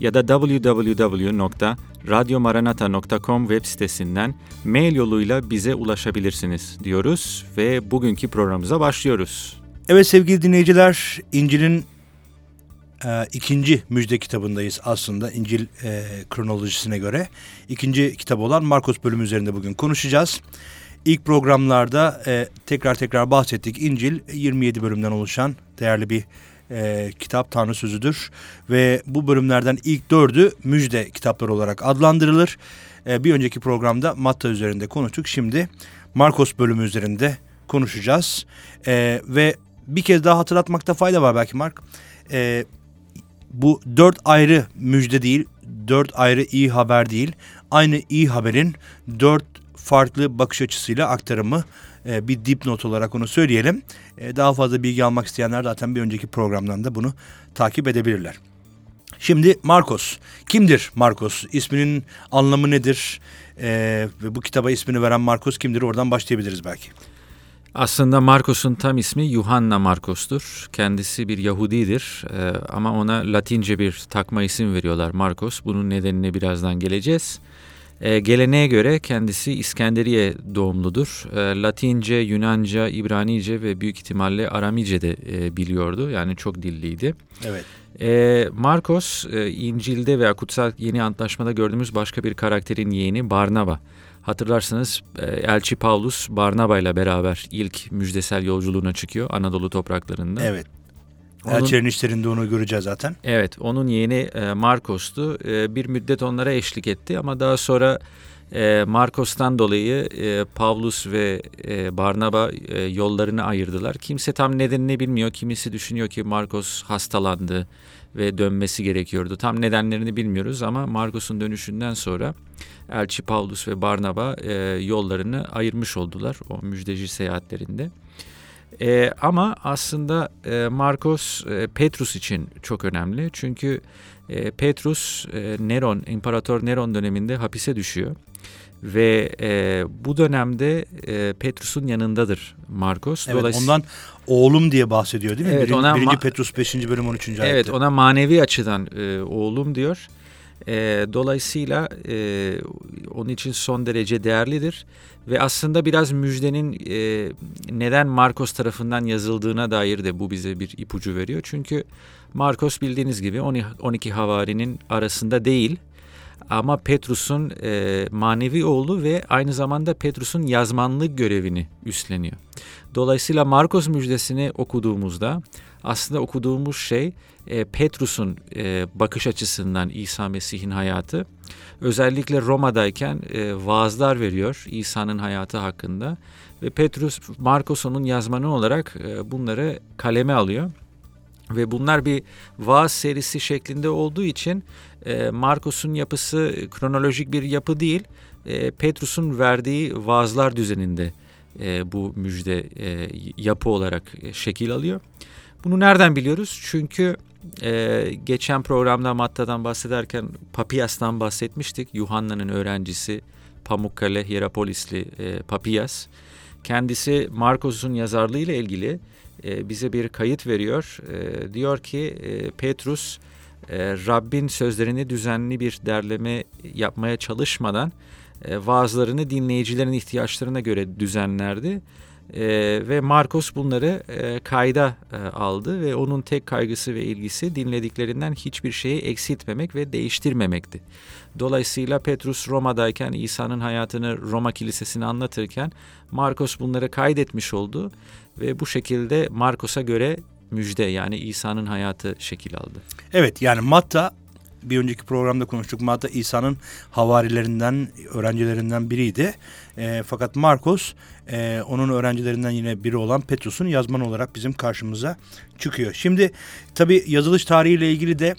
ya da www.radyomaranata.com web sitesinden mail yoluyla bize ulaşabilirsiniz diyoruz ve bugünkü programımıza başlıyoruz. Evet sevgili dinleyiciler, İncil'in e, ikinci müjde kitabındayız aslında İncil e, kronolojisine göre. İkinci kitap olan Markos bölümü üzerinde bugün konuşacağız. İlk programlarda e, tekrar tekrar bahsettik. İncil 27 bölümden oluşan değerli bir e, kitap Tanrı Sözüdür. Ve bu bölümlerden ilk dördü müjde kitapları olarak adlandırılır. E, bir önceki programda Matta üzerinde konuştuk. Şimdi Markos bölümü üzerinde konuşacağız. E, ve bir kez daha hatırlatmakta fayda var belki Mark. E, bu dört ayrı müjde değil, dört ayrı iyi haber değil. Aynı iyi haberin dört farklı bakış açısıyla aktarımı e, bir dipnot olarak onu söyleyelim. E, daha fazla bilgi almak isteyenler zaten bir önceki programdan da bunu takip edebilirler. Şimdi Markos. Kimdir Markos? İsminin anlamı nedir? E, ve bu kitaba ismini veren Markos kimdir? Oradan başlayabiliriz belki. Aslında Markos'un tam ismi Yuhanna Markos'tur. Kendisi bir Yahudidir Ee, ama ona Latince bir takma isim veriyorlar Markos. Bunun nedenine birazdan geleceğiz. Ee, geleneğe göre kendisi İskenderiye doğumludur. Ee, Latince, Yunanca, İbranice ve büyük ihtimalle Aramice de e, biliyordu. Yani çok dilliydi. Evet. Ee, Markos e, İncil'de veya Kutsal Yeni Antlaşma'da gördüğümüz başka bir karakterin yeğeni Barnaba. Hatırlarsanız e, Elçi Paulus Barnaba ile beraber ilk müjdesel yolculuğuna çıkıyor Anadolu topraklarında. Evet. Onun- Elçilerin işlerinde onu göreceğiz zaten. Evet, onun yeğeni e, Markos'tu. E, bir müddet onlara eşlik etti ama daha sonra e, Markos'tan dolayı Pavlus ve Barnaba yollarını ayırdılar. Kimse tam nedenini bilmiyor. Kimisi düşünüyor ki Markos hastalandı ve dönmesi gerekiyordu. Tam nedenlerini bilmiyoruz ama Markos'un dönüşünden sonra Elçi Pavlus ve Barnaba yollarını ayırmış oldular o müjdeci seyahatlerinde. E, ama aslında e, Markos e, Petrus için çok önemli. Çünkü e, Petrus e, Neron, İmparator Neron döneminde hapise düşüyor. Ve e, bu dönemde e, Petrus'un yanındadır Markos. Evet, Dolayıs- ondan oğlum diye bahsediyor değil mi? Evet, Birinci, ona birinci Petrus 5. bölüm 13. ayette. Evet ona manevi açıdan e, oğlum diyor. E, dolayısıyla e, onun için son derece değerlidir. Ve aslında biraz müjdenin e, neden Markos tarafından yazıldığına dair de bu bize bir ipucu veriyor. Çünkü Markos bildiğiniz gibi 12 havarinin arasında değil. Ama Petrus'un e, manevi oğlu ve aynı zamanda Petrus'un yazmanlık görevini üstleniyor. Dolayısıyla Markos müjdesini okuduğumuzda aslında okuduğumuz şey e, Petrus'un e, bakış açısından İsa Mesih'in hayatı. Özellikle Roma'dayken e, vaazlar veriyor İsa'nın hayatı hakkında ve Petrus Markos onun yazmanı olarak e, bunları kaleme alıyor. Ve bunlar bir vaaz serisi şeklinde olduğu için e, Markos'un yapısı kronolojik bir yapı değil, e, Petrus'un verdiği vaazlar düzeninde e, bu müjde e, yapı olarak e, şekil alıyor. Bunu nereden biliyoruz? Çünkü e, geçen programda Matta'dan bahsederken Papias'tan bahsetmiştik. Yuhanna'nın öğrencisi Pamukkale Hierapolisli e, Papias. Kendisi Markos'un yazarlığı ile ilgili e, bize bir kayıt veriyor. E, diyor ki e, Petrus e, Rabbin sözlerini düzenli bir derleme yapmaya çalışmadan e, vaazlarını dinleyicilerin ihtiyaçlarına göre düzenlerdi. E, ve Marcos bunları e, kayda e, aldı ve onun tek kaygısı ve ilgisi dinlediklerinden hiçbir şeyi eksiltmemek ve değiştirmemekti. Dolayısıyla Petrus Roma'dayken İsa'nın hayatını Roma Kilisesi'ne anlatırken Marcos bunları kaydetmiş oldu ve bu şekilde Marcos'a göre müjde yani İsa'nın hayatı şekil aldı. Evet yani Matta bir önceki programda konuştuk. Matta İsa'nın havarilerinden, öğrencilerinden biriydi. E, fakat Markos e, onun öğrencilerinden yine biri olan Petrus'un yazman olarak bizim karşımıza çıkıyor. Şimdi tabi yazılış tarihiyle ilgili de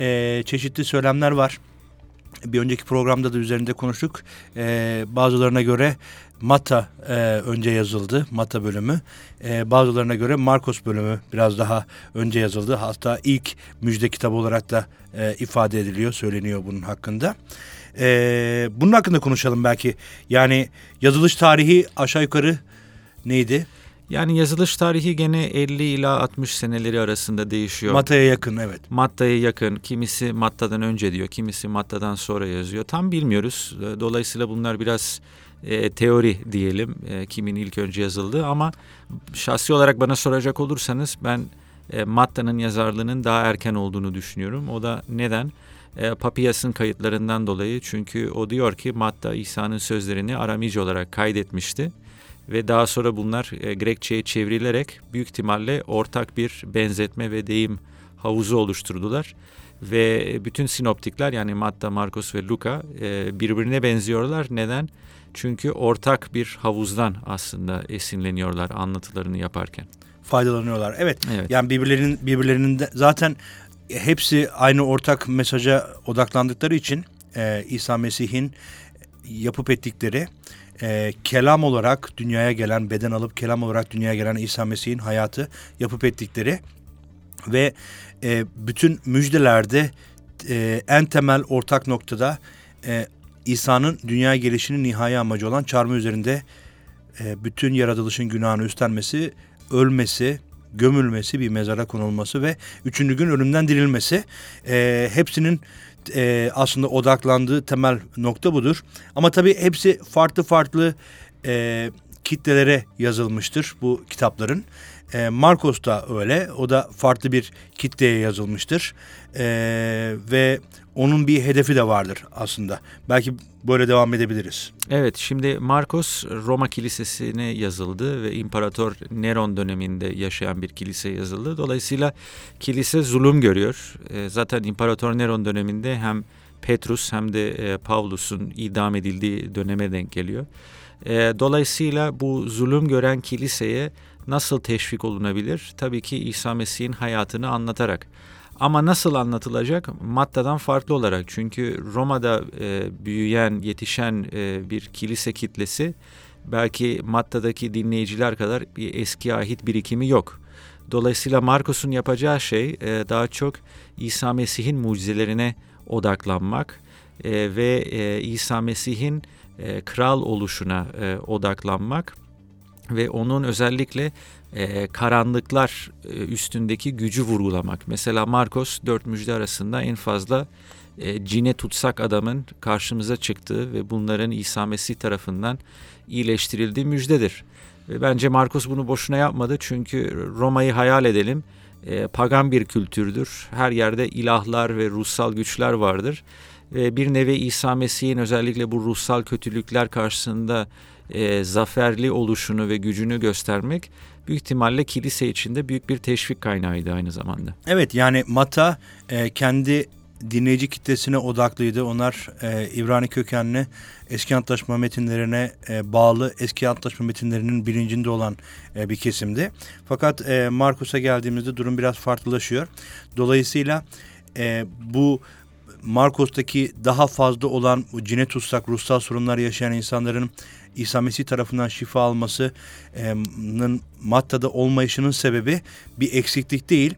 e, çeşitli söylemler var. Bir önceki programda da üzerinde konuştuk. E, bazılarına göre Mata e, önce yazıldı, Mata bölümü. E, bazılarına göre Markos bölümü biraz daha önce yazıldı. Hatta ilk müjde kitabı olarak da e, ifade ediliyor, söyleniyor bunun hakkında. Bunun hakkında konuşalım belki. Yani yazılış tarihi aşağı yukarı neydi? Yani yazılış tarihi gene 50 ila 60 seneleri arasında değişiyor. Matta'ya yakın evet. Matta'ya yakın. Kimisi Matta'dan önce diyor, kimisi Matta'dan sonra yazıyor. Tam bilmiyoruz. Dolayısıyla bunlar biraz e, teori diyelim e, kimin ilk önce yazıldığı ama şahsi olarak bana soracak olursanız ben e, Matta'nın yazarlığının daha erken olduğunu düşünüyorum. O da neden? E, Papiyas'ın kayıtlarından dolayı çünkü o diyor ki Matta İsa'nın sözlerini Aramice olarak kaydetmişti ve daha sonra bunlar e, Grekçe'ye çevrilerek büyük ihtimalle ortak bir benzetme ve deyim havuzu oluşturdular ve bütün sinoptikler yani Matta, Markus ve Luka e, birbirine benziyorlar. Neden? Çünkü ortak bir havuzdan aslında esinleniyorlar anlatılarını yaparken. Faydalanıyorlar. Evet. evet. Yani birbirlerinin birbirlerinin de zaten hepsi aynı ortak mesaja odaklandıkları için e, İsa Mesih'in yapıp ettikleri e, kelam olarak dünyaya gelen, beden alıp kelam olarak dünyaya gelen İsa Mesih'in hayatı yapıp ettikleri ve e, bütün müjdelerde e, en temel ortak noktada e, İsa'nın dünya gelişinin nihai amacı olan çarmıha üzerinde e, bütün yaratılışın günahını üstlenmesi, ölmesi, gömülmesi, bir mezara konulması ve üçüncü gün ölümden dirilmesi. E, hepsinin e, aslında odaklandığı temel nokta budur. Ama tabii hepsi farklı farklı e, kitlelere yazılmıştır bu kitapların. E, Marcos da öyle. O da farklı bir kitleye yazılmıştır. E, ve onun bir hedefi de vardır aslında. Belki böyle devam edebiliriz. Evet şimdi Marcos Roma Kilisesi'ne yazıldı ve İmparator Neron döneminde yaşayan bir kilise yazıldı. Dolayısıyla kilise zulüm görüyor. E, zaten İmparator Neron döneminde hem Petrus hem de e, Pavlus'un idam edildiği döneme denk geliyor. E, dolayısıyla bu zulüm gören kiliseye nasıl teşvik olunabilir? Tabii ki İsa Mesih'in hayatını anlatarak. Ama nasıl anlatılacak? Matta'dan farklı olarak. Çünkü Roma'da e, büyüyen, yetişen e, bir kilise kitlesi belki Matta'daki dinleyiciler kadar bir eski ahit birikimi yok. Dolayısıyla Markus'un yapacağı şey e, daha çok İsa Mesih'in mucizelerine odaklanmak e, ve e, İsa Mesih'in e, kral oluşuna e, odaklanmak ve onun özellikle e, karanlıklar e, üstündeki gücü vurgulamak. Mesela Marcos dört müjde arasında en fazla e, cine tutsak adamın karşımıza çıktığı ve bunların İsa Mesih tarafından iyileştirildiği müjdedir. Ve bence Marcos bunu boşuna yapmadı çünkü Roma'yı hayal edelim. E, pagan bir kültürdür. Her yerde ilahlar ve ruhsal güçler vardır. Ve bir nevi İsa Mesih'in özellikle bu ruhsal kötülükler karşısında e, zaferli oluşunu ve gücünü göstermek büyük ihtimalle kilise içinde büyük bir teşvik kaynağıydı aynı zamanda. Evet yani Mata e, kendi dinleyici kitlesine odaklıydı. Onlar e, İbrani kökenli eski antlaşma metinlerine e, bağlı eski antlaşma metinlerinin bilincinde olan e, bir kesimdi. Fakat e, Markus'a geldiğimizde durum biraz farklılaşıyor. Dolayısıyla e, bu Markus'taki daha fazla olan cine tutsak, ruhsal sorunlar yaşayan insanların İsa Mesih tarafından şifa almasının Matta'da olmayışının sebebi bir eksiklik değil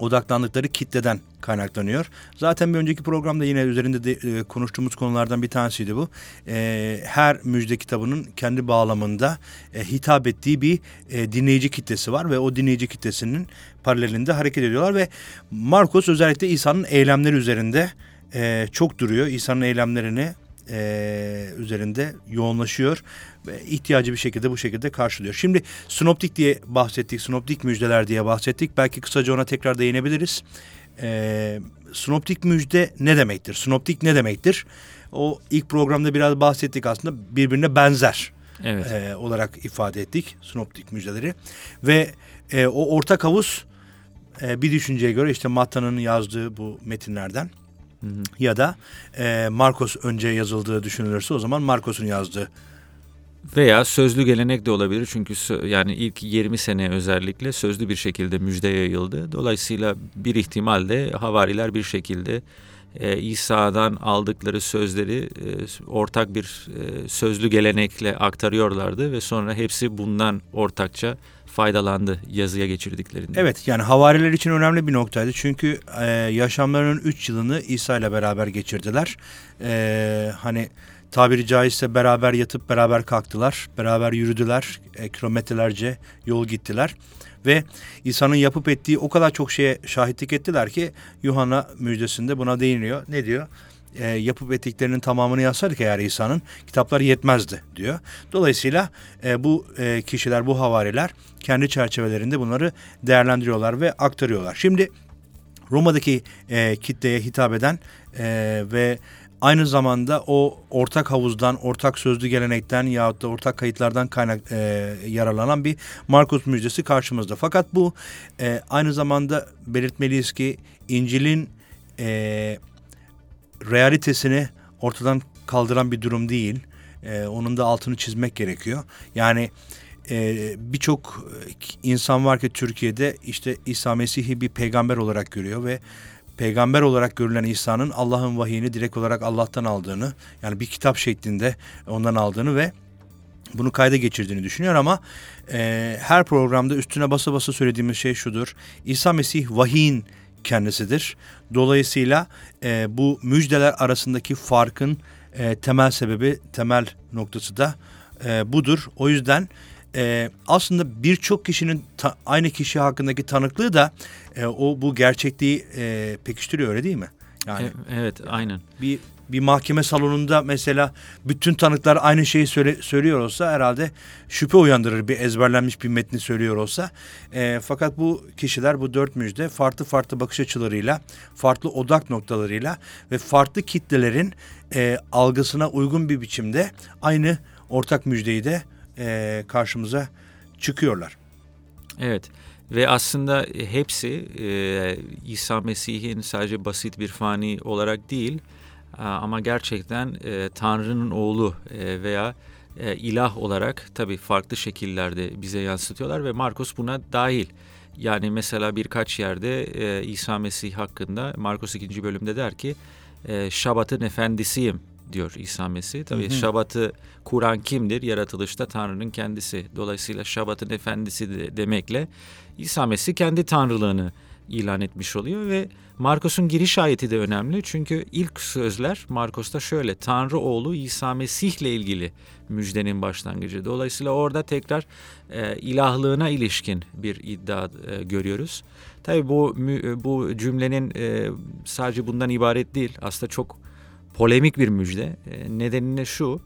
odaklandıkları kitleden kaynaklanıyor. Zaten bir önceki programda yine üzerinde de, e, konuştuğumuz konulardan bir tanesiydi bu. E, her müjde kitabının kendi bağlamında e, hitap ettiği bir dinleyici kitlesi var ve o dinleyici kitlesinin paralelinde hareket ediyorlar ve Markus özellikle İsa'nın eylemleri üzerinde çok duruyor. İsa'nın eylemlerini e, üzerinde yoğunlaşıyor ve ihtiyacı bir şekilde bu şekilde karşılıyor. Şimdi sinoptik diye bahsettik, sinoptik müjdeler diye bahsettik. Belki kısaca ona tekrar değinebiliriz. E, sinoptik müjde ne demektir? Sinoptik ne demektir? O ilk programda biraz bahsettik aslında birbirine benzer evet. e, olarak ifade ettik sinoptik müjdeleri ve e, o ortak havuz e, bir düşünceye göre işte Matta'nın yazdığı bu metinlerden Hı ya da e, Markos önce yazıldığı düşünülürse o zaman Markos'un yazdığı. Veya sözlü gelenek de olabilir çünkü yani ilk 20 sene özellikle sözlü bir şekilde müjde yayıldı. Dolayısıyla bir ihtimalle havariler bir şekilde e, İsa'dan aldıkları sözleri e, ortak bir e, sözlü gelenekle aktarıyorlardı ve sonra hepsi bundan ortakça faydalandı yazıya geçirdiklerinde. Evet yani havariler için önemli bir noktaydı çünkü e, yaşamlarının 3 yılını İsa ile beraber geçirdiler. E, hani tabiri caizse beraber yatıp beraber kalktılar, beraber yürüdüler, e, kilometrelerce yol gittiler. Ve İsa'nın yapıp ettiği o kadar çok şeye şahitlik ettiler ki Yuhanna müjdesinde buna değiniyor. Ne diyor? E, yapıp ettiklerinin tamamını yazsaydık eğer İsa'nın kitaplar yetmezdi diyor. Dolayısıyla e, bu e, kişiler, bu havariler kendi çerçevelerinde bunları değerlendiriyorlar ve aktarıyorlar. Şimdi Roma'daki e, kitleye hitap eden e, ve aynı zamanda o ortak havuzdan, ortak sözlü gelenekten yahut da ortak kayıtlardan kaynak e, yararlanan bir Markus müjdesi karşımızda. Fakat bu e, aynı zamanda belirtmeliyiz ki İncil'in e, realitesini ortadan kaldıran bir durum değil. E, onun da altını çizmek gerekiyor. Yani e, birçok insan var ki Türkiye'de işte İsa Mesih'i bir peygamber olarak görüyor ve peygamber olarak görülen İsa'nın Allah'ın vahiyini direkt olarak Allah'tan aldığını yani bir kitap şeklinde ondan aldığını ve bunu kayda geçirdiğini düşünüyor ama e, her programda üstüne basa basa söylediğimiz şey şudur. İsa Mesih vahiyin kendisidir. Dolayısıyla e, bu müjdeler arasındaki farkın e, temel sebebi, temel noktası da e, budur. O yüzden e, aslında birçok kişinin ta, aynı kişi hakkındaki tanıklığı da e, o bu gerçekliği e, pekiştiriyor öyle değil mi? Yani E- evet, aynen. bir bir mahkeme salonunda mesela bütün tanıklar aynı şeyi söyle, söylüyor olsa herhalde şüphe uyandırır bir ezberlenmiş bir metni söylüyor olsa. E, fakat bu kişiler bu dört müjde farklı farklı bakış açılarıyla, farklı odak noktalarıyla ve farklı kitlelerin e, algısına uygun bir biçimde aynı ortak müjdeyi de e, karşımıza çıkıyorlar. Evet ve aslında hepsi e, İsa Mesih'in sadece basit bir fani olarak değil ama gerçekten e, Tanrı'nın oğlu e, veya e, ilah olarak tabii farklı şekillerde bize yansıtıyorlar ve Markus buna dahil. Yani mesela birkaç yerde e, İsa Mesih hakkında Markus 2. bölümde der ki e, Şabat'ın efendisiyim diyor İsa Mesih. Tabii Hı hı. Şabat'ı kuran kimdir? Yaratılışta Tanrı'nın kendisi. Dolayısıyla Şabat'ın efendisi de demekle İsa Mesih kendi tanrılığını ilan etmiş oluyor ve Markus'un giriş ayeti de önemli. Çünkü ilk sözler Markus'ta şöyle Tanrı oğlu İsa Mesih'le ilgili müjdenin başlangıcı. Dolayısıyla orada tekrar e, ilahlığına ilişkin bir iddia e, görüyoruz. Tabii bu mü- bu cümlenin e, sadece bundan ibaret değil. Aslında çok polemik bir müjde. E, nedeni şu.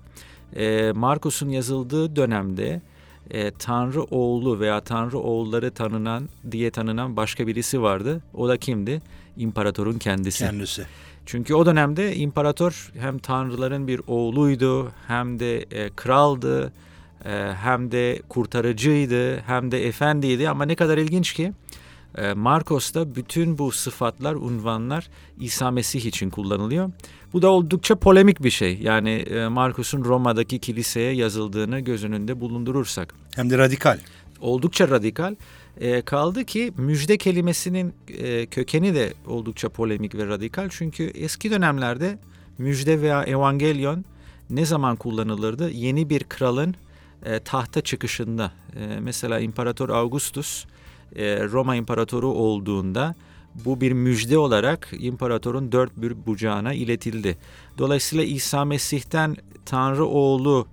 E, Markus'un yazıldığı dönemde e, Tanrı oğlu veya Tanrı oğulları tanınan diye tanınan başka birisi vardı. O da kimdi? İmparatorun kendisi. Kendisi. Çünkü o dönemde imparator hem tanrıların bir oğluydu, hem de e, kraldı, e, hem de kurtarıcıydı, hem de efendiydi. Ama ne kadar ilginç ki e, Markos'ta bütün bu sıfatlar, unvanlar İsa Mesih için kullanılıyor. Bu da oldukça polemik bir şey. Yani e, Markus'un Roma'daki kiliseye yazıldığını göz önünde bulundurursak Hem de radikal. oldukça radikal. E, kaldı ki müjde kelimesinin e, kökeni de oldukça polemik ve radikal. Çünkü eski dönemlerde müjde veya evangelyon ne zaman kullanılırdı? Yeni bir kralın e, tahta çıkışında. E, mesela İmparator Augustus Roma İmparatoru olduğunda bu bir müjde olarak imparatorun dört bir bucağına iletildi. Dolayısıyla İsa Mesih'ten Tanrı oğlu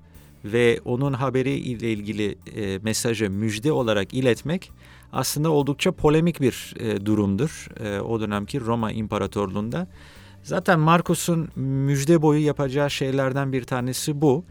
ve onun haberi ile ilgili e, mesajı müjde olarak iletmek aslında oldukça polemik bir e, durumdur e, o dönemki Roma İmparatorluğunda. Zaten Markus'un müjde boyu yapacağı şeylerden bir tanesi bu.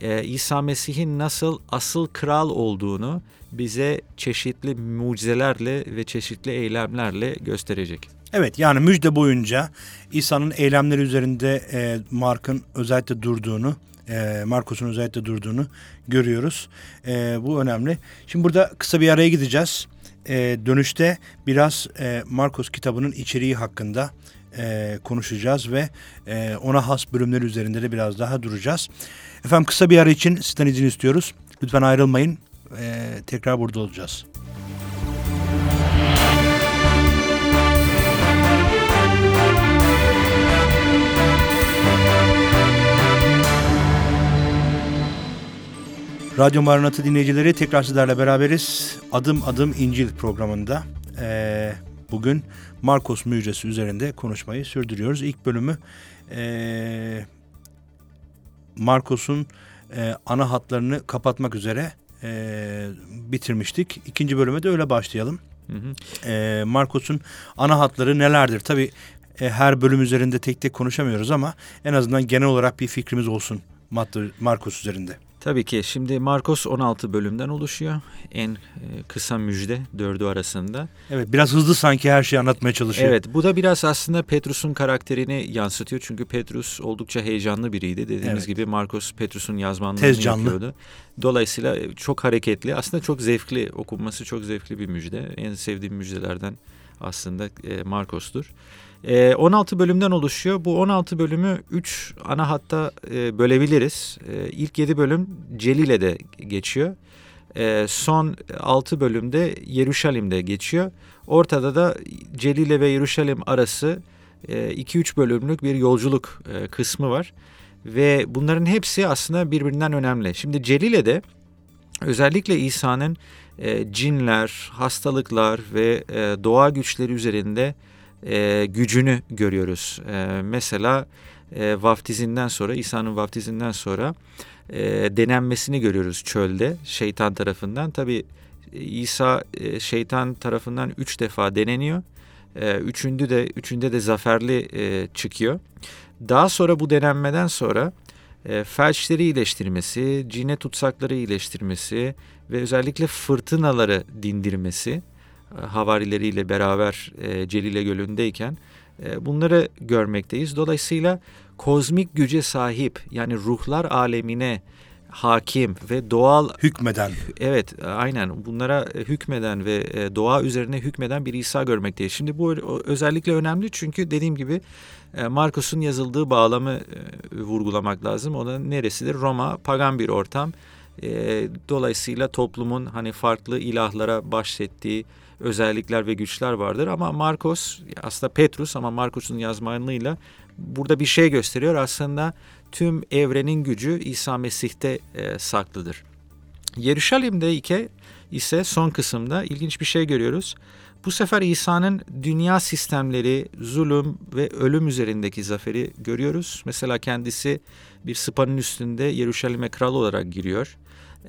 Ee, İsa Mesih'in nasıl asıl kral olduğunu bize çeşitli mucizelerle ve çeşitli eylemlerle gösterecek. Evet yani müjde boyunca İsa'nın eylemleri üzerinde e, Mark'ın özellikle durduğunu, e, Markus'un özellikle durduğunu görüyoruz. E, bu önemli. Şimdi burada kısa bir araya gideceğiz. E, dönüşte biraz e, Markus kitabının içeriği hakkında e, konuşacağız ve e, ona has bölümler üzerinde de biraz daha duracağız. Efendim kısa bir ara için sizden izin istiyoruz. Lütfen ayrılmayın. E, tekrar burada olacağız. Radyo Maranatı dinleyicileri tekrar sizlerle beraberiz. Adım Adım İncil programında e, bugün Markos müjdesi üzerinde konuşmayı sürdürüyoruz. İlk bölümü e, Markos'un e, ana hatlarını kapatmak üzere e, bitirmiştik. İkinci bölüme de öyle başlayalım. Hı hı. E, Markos'un ana hatları nelerdir? Tabii e, her bölüm üzerinde tek tek konuşamıyoruz ama en azından genel olarak bir fikrimiz olsun Markos üzerinde. Tabii ki. Şimdi Markos 16 bölümden oluşuyor. En e, kısa müjde dördü arasında. Evet biraz hızlı sanki her şeyi anlatmaya çalışıyor. Evet bu da biraz aslında Petrus'un karakterini yansıtıyor. Çünkü Petrus oldukça heyecanlı biriydi. Dediğimiz evet. gibi Markos Petrus'un yazmanlığını Tez canlı. yapıyordu. Dolayısıyla çok hareketli aslında çok zevkli okunması çok zevkli bir müjde. En sevdiğim müjdelerden aslında e, Markos'tur. 16 ee, bölümden oluşuyor. Bu 16 bölümü 3 ana hatta e, bölebiliriz. E, ilk 7 bölüm Celile'de geçiyor. E, son 6 bölümde Yeruşalim'de geçiyor. Ortada da Celile ve Yeruşalim arası 2-3 bölümlük bir yolculuk kısmı var. Ve bunların hepsi aslında birbirinden önemli. Şimdi Celile'de özellikle İsa'nın cinler, hastalıklar ve doğa güçleri üzerinde e, gücünü görüyoruz. E, mesela e, vaftizinden sonra, İsa'nın vaftizinden sonra e, denenmesini görüyoruz çölde şeytan tarafından. Tabi İsa e, şeytan tarafından üç defa deneniyor. E, üçüncü de üçünde de zaferli e, çıkıyor. Daha sonra bu denenmeden sonra e, felçleri iyileştirmesi, cine tutsakları iyileştirmesi ve özellikle fırtınaları dindirmesi havarileriyle beraber e, Celile Gölü'ndeyken e, bunları görmekteyiz. Dolayısıyla kozmik güce sahip yani ruhlar alemine hakim ve doğal hükmeden. Evet, aynen bunlara hükmeden ve e, doğa üzerine hükmeden bir İsa görmekteyiz. Şimdi bu özellikle önemli çünkü dediğim gibi Markus'un yazıldığı bağlamı vurgulamak lazım. O da neresidir? Roma pagan bir ortam. Dolayısıyla toplumun hani farklı ilahlara bahsettiği özellikler ve güçler vardır. Ama Marcos aslında Petrus ama Marcos'un yazmanlığıyla burada bir şey gösteriyor. Aslında tüm evrenin gücü İsa Mesih'te e, saklıdır. Yeruşalim'de ise, ise son kısımda ilginç bir şey görüyoruz. Bu sefer İsa'nın dünya sistemleri, zulüm ve ölüm üzerindeki zaferi görüyoruz. Mesela kendisi bir sıpanın üstünde Yeruşalim'e kral olarak giriyor.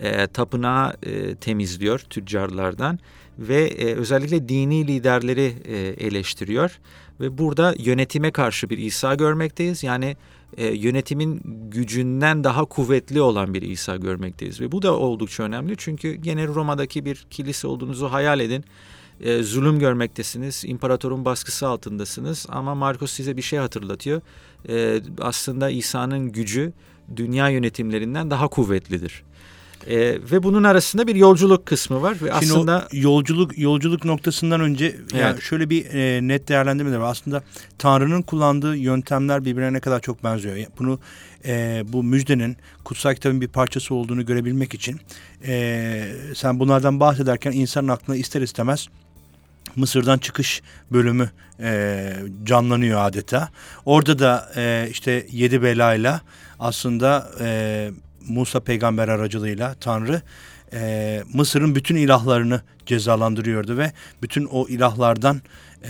E, tapınağı e, temizliyor tüccarlardan ve e, özellikle dini liderleri e, eleştiriyor ve burada yönetime karşı bir İsa görmekteyiz. Yani e, yönetimin gücünden daha kuvvetli olan bir İsa görmekteyiz ve bu da oldukça önemli çünkü gene Roma'daki bir kilise olduğunuzu hayal edin. E, zulüm görmektesiniz, imparatorun baskısı altındasınız ama Markus size bir şey hatırlatıyor. E, aslında İsa'nın gücü dünya yönetimlerinden daha kuvvetlidir. E, ve bunun arasında bir yolculuk kısmı var ve Şimdi aslında yolculuk yolculuk noktasından önce evet. yani şöyle bir e, net değerlendirme de var. Aslında Tanrı'nın kullandığı yöntemler birbirine ne kadar çok benziyor. Bunu e, bu müjdenin kutsal kitabın bir parçası olduğunu görebilmek için e, sen bunlardan bahsederken insanın aklına ister istemez Mısır'dan çıkış bölümü e, canlanıyor adeta. Orada da e, işte yedi belayla aslında e, Musa peygamber aracılığıyla Tanrı e, Mısır'ın bütün ilahlarını cezalandırıyordu ve bütün o ilahlardan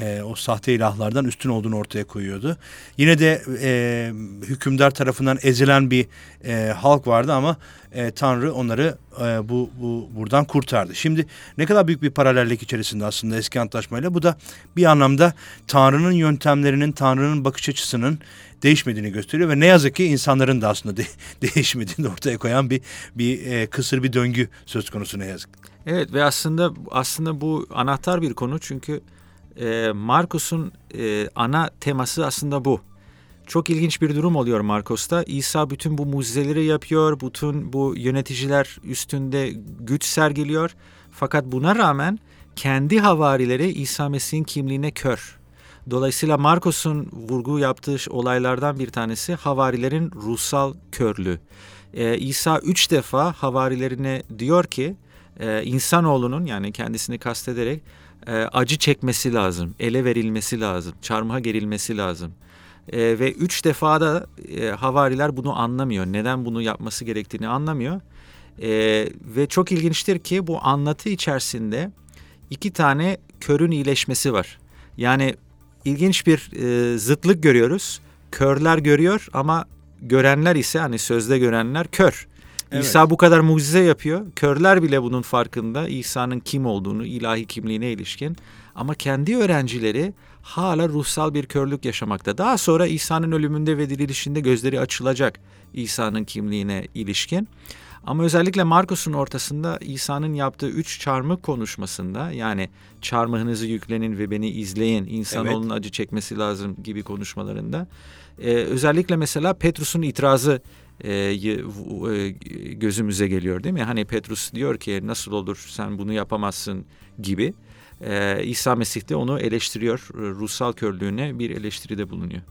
e, o sahte ilahlardan üstün olduğunu ortaya koyuyordu. Yine de e, hükümdar tarafından ezilen bir e, halk vardı ama e, Tanrı onları e, bu, bu buradan kurtardı. Şimdi ne kadar büyük bir paralellik içerisinde aslında eski antlaşmayla bu da bir anlamda Tanrı'nın yöntemlerinin, Tanrı'nın bakış açısının değişmediğini gösteriyor ve ne yazık ki insanların da aslında de, değişmediğini ortaya koyan bir bir e, kısır bir döngü söz konusu ne yazık. Evet ve aslında aslında bu anahtar bir konu çünkü e, Markus'un e, ana teması aslında bu. Çok ilginç bir durum oluyor Markos'ta. İsa bütün bu mucizeleri yapıyor, bütün bu yöneticiler üstünde güç sergiliyor. Fakat buna rağmen kendi havarileri İsa Mesih'in kimliğine kör. Dolayısıyla Markos'un vurgu yaptığı olaylardan bir tanesi havarilerin ruhsal körlüğü. Ee, İsa üç defa havarilerine diyor ki e, insanoğlunun yani kendisini kastederek e, acı çekmesi lazım, ele verilmesi lazım, çarmıha gerilmesi lazım. E, ve üç defa da e, havariler bunu anlamıyor. Neden bunu yapması gerektiğini anlamıyor. E, ve çok ilginçtir ki bu anlatı içerisinde iki tane körün iyileşmesi var. Yani ilginç bir e, zıtlık görüyoruz. Körler görüyor ama görenler ise hani sözde görenler kör. Evet. İsa bu kadar mucize yapıyor. Körler bile bunun farkında. İsa'nın kim olduğunu, ilahi kimliğine ilişkin. Ama kendi öğrencileri hala ruhsal bir körlük yaşamakta. Daha sonra İsa'nın ölümünde ve dirilişinde gözleri açılacak İsa'nın kimliğine ilişkin. Ama özellikle Markus'un ortasında İsa'nın yaptığı üç çarmıh konuşmasında yani çarmıhınızı yüklenin ve beni izleyin, insanoğlunun evet. acı çekmesi lazım gibi konuşmalarında. Ee, özellikle mesela Petrus'un itirazı e, e, gözümüze geliyor değil mi? Hani Petrus diyor ki nasıl olur sen bunu yapamazsın gibi. Ee, İsa Mesih de onu eleştiriyor. Ruhsal körlüğüne bir eleştiride bulunuyor.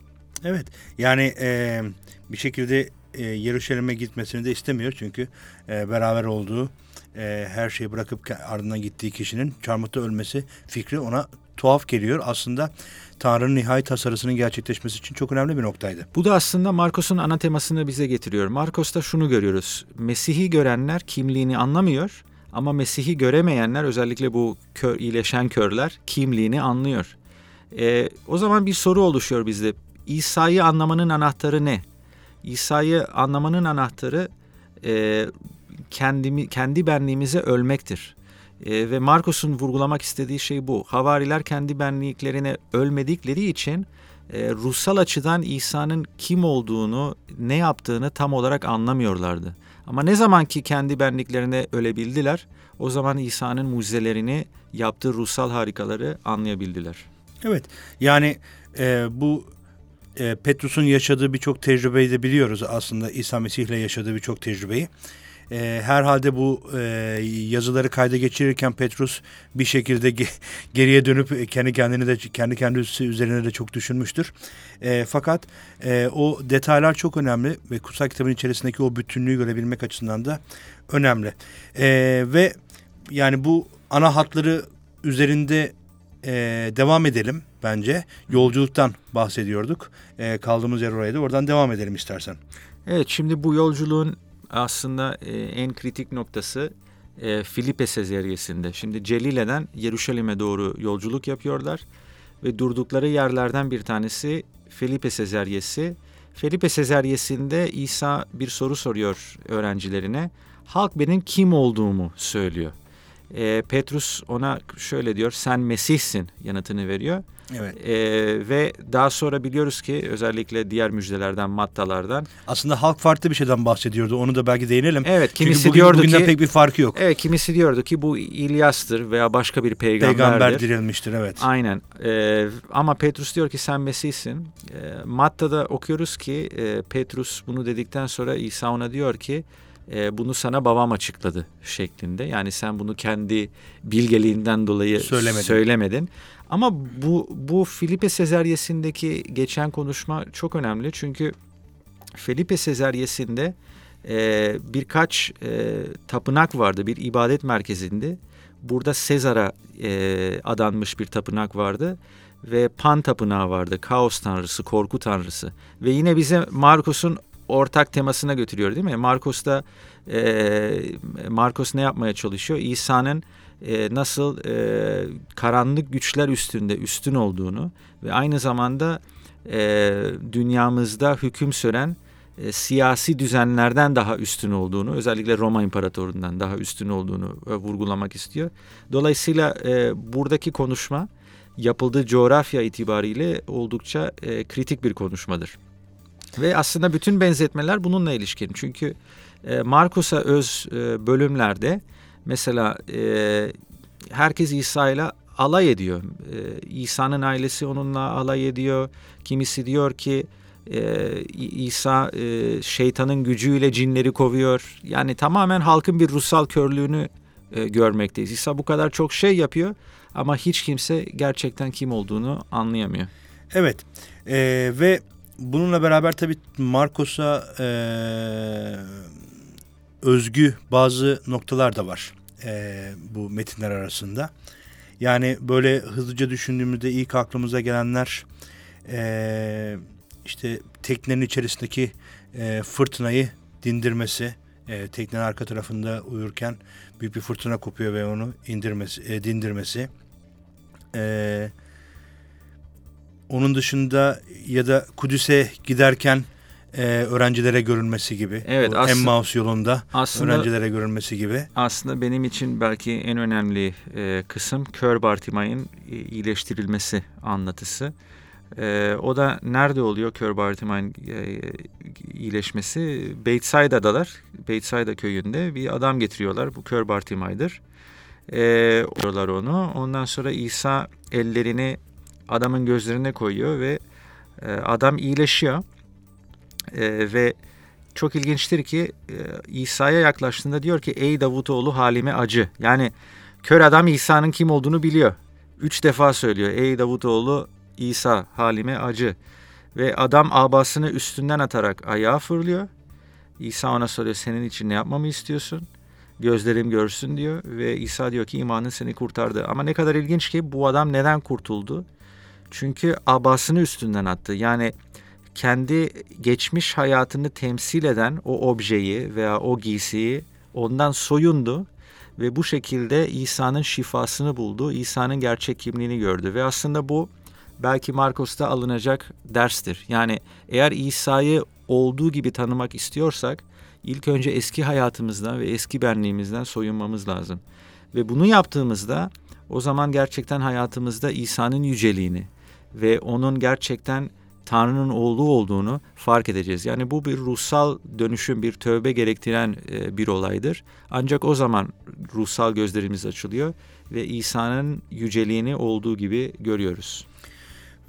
Evet yani e, bir şekilde e, Yeruşalim'e gitmesini de istemiyor. Çünkü e, beraber olduğu e, her şeyi bırakıp ardından gittiği kişinin çarmıhta ölmesi fikri ona tuhaf geliyor. Aslında Tanrı'nın nihai tasarısının gerçekleşmesi için çok önemli bir noktaydı. Bu da aslında Markos'un ana temasını bize getiriyor. Markos'ta şunu görüyoruz. Mesih'i görenler kimliğini anlamıyor ama Mesih'i göremeyenler özellikle bu kör, iyileşen körler kimliğini anlıyor. E, o zaman bir soru oluşuyor bizde. İsa'yı anlamanın anahtarı ne? İsa'yı anlamanın anahtarı e, kendimi, kendi benliğimize ölmektir. E, ve Markus'un vurgulamak istediği şey bu. Havariler kendi benliklerine ölmedikleri için e, ruhsal açıdan İsa'nın kim olduğunu, ne yaptığını tam olarak anlamıyorlardı. Ama ne zaman ki kendi benliklerine ölebildiler, o zaman İsa'nın mucizelerini, yaptığı ruhsal harikaları anlayabildiler. Evet, yani e, bu e, Petrus'un yaşadığı birçok tecrübeyi de biliyoruz aslında İsa Mesih'le yaşadığı birçok tecrübeyi. E, herhalde bu e, yazıları kayda geçirirken Petrus bir şekilde ge geriye dönüp kendi kendini de kendi kendisi üzerine de çok düşünmüştür. E, fakat e, o detaylar çok önemli ve kutsal kitabın içerisindeki o bütünlüğü görebilmek açısından da önemli. E, ve yani bu ana hatları üzerinde e, devam edelim bence. Yolculuktan bahsediyorduk. E, kaldığımız yer oraydı. Oradan devam edelim istersen. Evet şimdi bu yolculuğun aslında e, en kritik noktası e, Filipe Sezeryesi'nde. Şimdi Celile'den Yeruşalim'e doğru yolculuk yapıyorlar ve durdukları yerlerden bir tanesi Filipe Sezeryesi. Filipe Sezeryesi'nde İsa bir soru soruyor öğrencilerine. Halk benim kim olduğumu söylüyor. E, Petrus ona şöyle diyor, sen Mesih'sin yanıtını veriyor. Evet. E, ve daha sonra biliyoruz ki özellikle diğer müjdelerden, mattalardan. Aslında halk farklı bir şeyden bahsediyordu. Onu da belki değinelim. Evet. Kimisi Çünkü bugün, diyordu bugünden ki, pek bir farkı yok. Evet. Kimisi diyordu ki bu İlyas'tır veya başka bir peygamberdir. Peygamber dirilmiştir evet. Aynen. E, ama Petrus diyor ki sen Mesih'sin. E, Matta'da okuyoruz ki e, Petrus bunu dedikten sonra İsa ona diyor ki e, bunu sana babam açıkladı şeklinde. Yani sen bunu kendi bilgeliğinden dolayı söylemedin. söylemedin. Ama bu bu Filipe Sezeryesi'ndeki geçen konuşma çok önemli çünkü Filipe Sezeryesi'nde e, birkaç e, tapınak vardı, bir ibadet merkezinde. Burada Sezar'a e, adanmış bir tapınak vardı ve Pan tapınağı vardı, kaos tanrısı, korku tanrısı. Ve yine bize Markus'un ortak temasına götürüyor değil mi? Marcos da e, Marcos ne yapmaya çalışıyor? İsa'nın e, nasıl e, karanlık güçler üstünde üstün olduğunu ve aynı zamanda e, dünyamızda hüküm süren e, siyasi düzenlerden daha üstün olduğunu, özellikle Roma İmparatorluğundan daha üstün olduğunu e, vurgulamak istiyor. Dolayısıyla e, buradaki konuşma yapıldığı coğrafya itibariyle oldukça e, kritik bir konuşmadır. Ve aslında bütün benzetmeler bununla ilişkin. Çünkü e, Markus'a öz e, bölümlerde mesela e, herkes İsa ile alay ediyor. E, İsa'nın ailesi onunla alay ediyor. Kimisi diyor ki e, İsa e, şeytanın gücüyle cinleri kovuyor. Yani tamamen halkın bir ruhsal körlüğünü e, görmekteyiz. İsa bu kadar çok şey yapıyor ama hiç kimse gerçekten kim olduğunu anlayamıyor. Evet e, ve bununla beraber tabii Marcos'a e, özgü bazı noktalar da var e, bu metinler arasında. Yani böyle hızlıca düşündüğümüzde ilk aklımıza gelenler e, işte teknenin içerisindeki e, fırtınayı dindirmesi, e, teknenin arka tarafında uyurken büyük bir fırtına kopuyor ve onu indirmesi, e, dindirmesi. E, onun dışında ya da Kudüs'e giderken e, öğrencilere görünmesi gibi. Evet, aslında, Emmaus yolunda aslında, öğrencilere görünmesi gibi. Aslında benim için belki en önemli e, kısım kör Bartimay'ın iyileştirilmesi anlatısı. E, o da nerede oluyor kör Bartimay'ın e, iyileşmesi? Beytsayda'dalar. Beytsayda köyünde bir adam getiriyorlar. Bu kör Bartimay'dır. E, onu. Ondan sonra İsa ellerini adamın gözlerine koyuyor ve e, adam iyileşiyor. E, ve çok ilginçtir ki e, İsa'ya yaklaştığında diyor ki ey Davutoğlu halime acı. Yani kör adam İsa'nın kim olduğunu biliyor. Üç defa söylüyor ey Davutoğlu İsa halime acı. Ve adam abasını üstünden atarak ayağa fırlıyor. İsa ona soruyor senin için ne yapmamı istiyorsun? Gözlerim görsün diyor ve İsa diyor ki imanın seni kurtardı. Ama ne kadar ilginç ki bu adam neden kurtuldu? Çünkü abasını üstünden attı. Yani kendi geçmiş hayatını temsil eden o objeyi veya o giysiyi ondan soyundu ve bu şekilde İsa'nın şifasını buldu. İsa'nın gerçek kimliğini gördü ve aslında bu belki Marcos'ta alınacak derstir. Yani eğer İsa'yı olduğu gibi tanımak istiyorsak ilk önce eski hayatımızdan ve eski benliğimizden soyunmamız lazım. Ve bunu yaptığımızda o zaman gerçekten hayatımızda İsa'nın yüceliğini ve onun gerçekten Tanrı'nın oğlu olduğunu fark edeceğiz. Yani bu bir ruhsal dönüşüm, bir tövbe gerektiren e, bir olaydır. Ancak o zaman ruhsal gözlerimiz açılıyor ve İsa'nın yüceliğini olduğu gibi görüyoruz.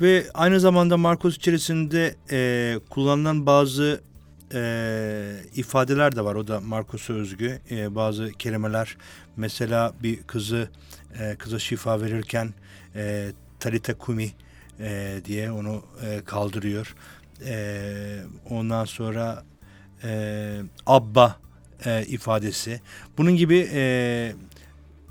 Ve aynı zamanda Markus içerisinde e, kullanılan bazı e, ifadeler de var. O da Markus'a özgü. E, bazı kelimeler mesela bir kızı e, kıza şifa verirken e, Talita Kumi e, diye onu e, kaldırıyor. E, ondan sonra e, Abba e, ifadesi. Bunun gibi e,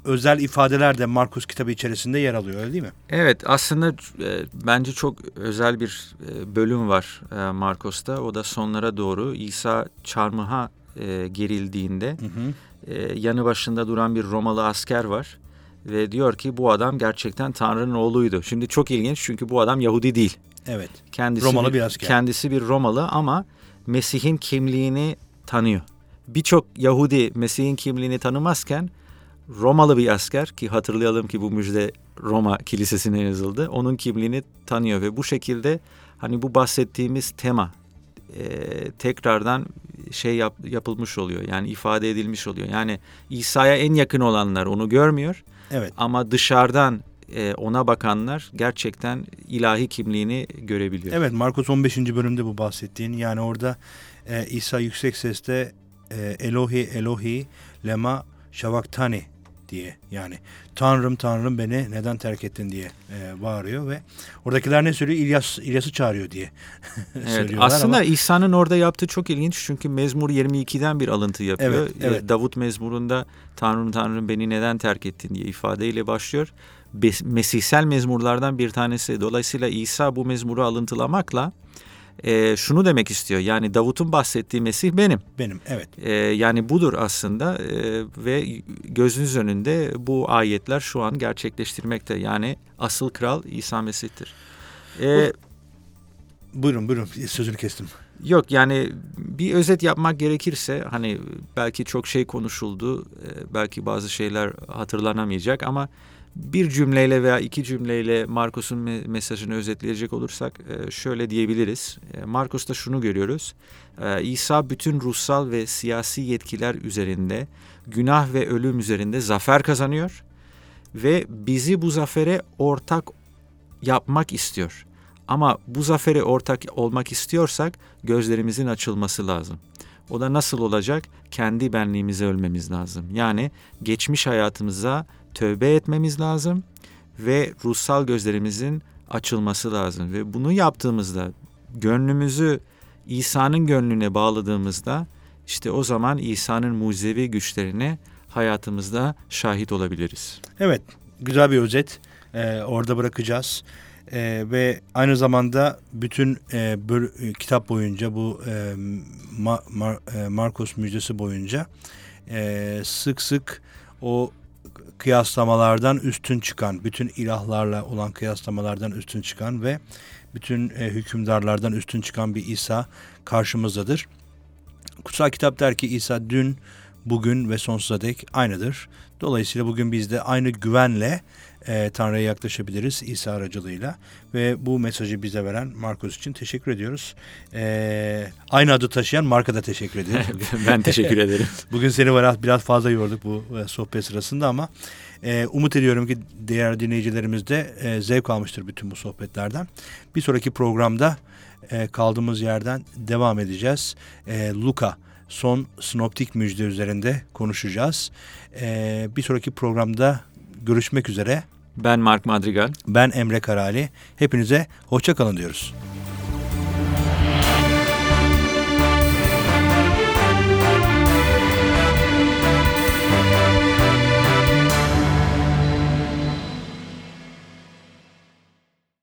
özel ifadeler de Markus kitabı içerisinde yer alıyor öyle değil mi? Evet aslında e, bence çok özel bir e, bölüm var e, Markus'ta. O da sonlara doğru İsa çarmıha e, gerildiğinde hı hı. E, yanı başında duran bir Romalı asker var. Ve diyor ki bu adam gerçekten Tanrı'nın oğluydu. Şimdi çok ilginç çünkü bu adam Yahudi değil. Evet. Kendisi Romalı bir, bir asker. Kendisi bir Romalı ama Mesih'in kimliğini tanıyor. Birçok Yahudi Mesih'in kimliğini tanımazken Romalı bir asker ki hatırlayalım ki bu müjde Roma kilisesine yazıldı. Onun kimliğini tanıyor ve bu şekilde hani bu bahsettiğimiz tema e, tekrardan şey yap, yapılmış oluyor. Yani ifade edilmiş oluyor. Yani İsa'ya en yakın olanlar onu görmüyor. Evet. Ama dışarıdan e, ona bakanlar gerçekten ilahi kimliğini görebiliyor. Evet Markus 15. bölümde bu bahsettiğin yani orada e, İsa yüksek sesle e, Elohi Elohi lema şavaktani diye yani Tanrım Tanrım beni neden terk ettin diye e, bağırıyor ve oradakiler ne söylüyor? İlyas İlyas'ı çağırıyor diye evet, söylüyorlar. Aslında ama... İsa'nın orada yaptığı çok ilginç çünkü Mezmur 22'den bir alıntı yapıyor. Evet, evet. Davut Mezmur'unda Tanrım Tanrım beni neden terk ettin diye ifadeyle başlıyor. Mesihsel mezmurlardan bir tanesi. Dolayısıyla İsa bu mezmuru alıntılamakla e, şunu demek istiyor. Yani Davut'un bahsettiği Mesih benim. Benim evet. E, yani budur aslında e, ve gözünüz önünde bu ayetler şu an gerçekleştirmekte. Yani asıl kral İsa Mesih'tir. E, buyurun buyurun sözünü kestim. Yok yani bir özet yapmak gerekirse hani belki çok şey konuşuldu, e, belki bazı şeyler hatırlanamayacak ama bir cümleyle veya iki cümleyle Markus'un mesajını özetleyecek olursak e, şöyle diyebiliriz. E, Markus'ta şunu görüyoruz. İsa bütün ruhsal ve siyasi yetkiler üzerinde, günah ve ölüm üzerinde zafer kazanıyor ve bizi bu zafere ortak yapmak istiyor. Ama bu zafere ortak olmak istiyorsak gözlerimizin açılması lazım. O da nasıl olacak? Kendi benliğimize ölmemiz lazım. Yani geçmiş hayatımıza tövbe etmemiz lazım ve ruhsal gözlerimizin açılması lazım. Ve bunu yaptığımızda gönlümüzü İsa'nın gönlüne bağladığımızda işte o zaman İsa'nın mucizevi güçlerine hayatımızda şahit olabiliriz. Evet, güzel bir özet. Ee, orada bırakacağız. E, ve aynı zamanda bütün e, böl, e, kitap boyunca bu e, Ma, Mar, e, Marcos müjdesi boyunca e, sık sık o kıyaslamalardan üstün çıkan, bütün ilahlarla olan kıyaslamalardan üstün çıkan ve bütün e, hükümdarlardan üstün çıkan bir İsa karşımızdadır. Kutsal kitap der ki İsa dün, bugün ve sonsuza dek aynıdır. Dolayısıyla bugün biz de aynı güvenle e, Tanrı'ya yaklaşabiliriz İsa aracılığıyla. Ve bu mesajı bize veren Markus için teşekkür ediyoruz. E, aynı adı taşıyan Mark'a da teşekkür ediyoruz. ben teşekkür ederim. Bugün seni biraz, biraz fazla yorduk bu e, sohbet sırasında ama e, umut ediyorum ki diğer dinleyicilerimiz de e, zevk almıştır bütün bu sohbetlerden. Bir sonraki programda e, kaldığımız yerden devam edeceğiz. E, Luka son sinoptik müjde üzerinde konuşacağız. Ee, bir sonraki programda görüşmek üzere. Ben Mark Madrigal. Ben Emre Karali. Hepinize hoşça kalın diyoruz.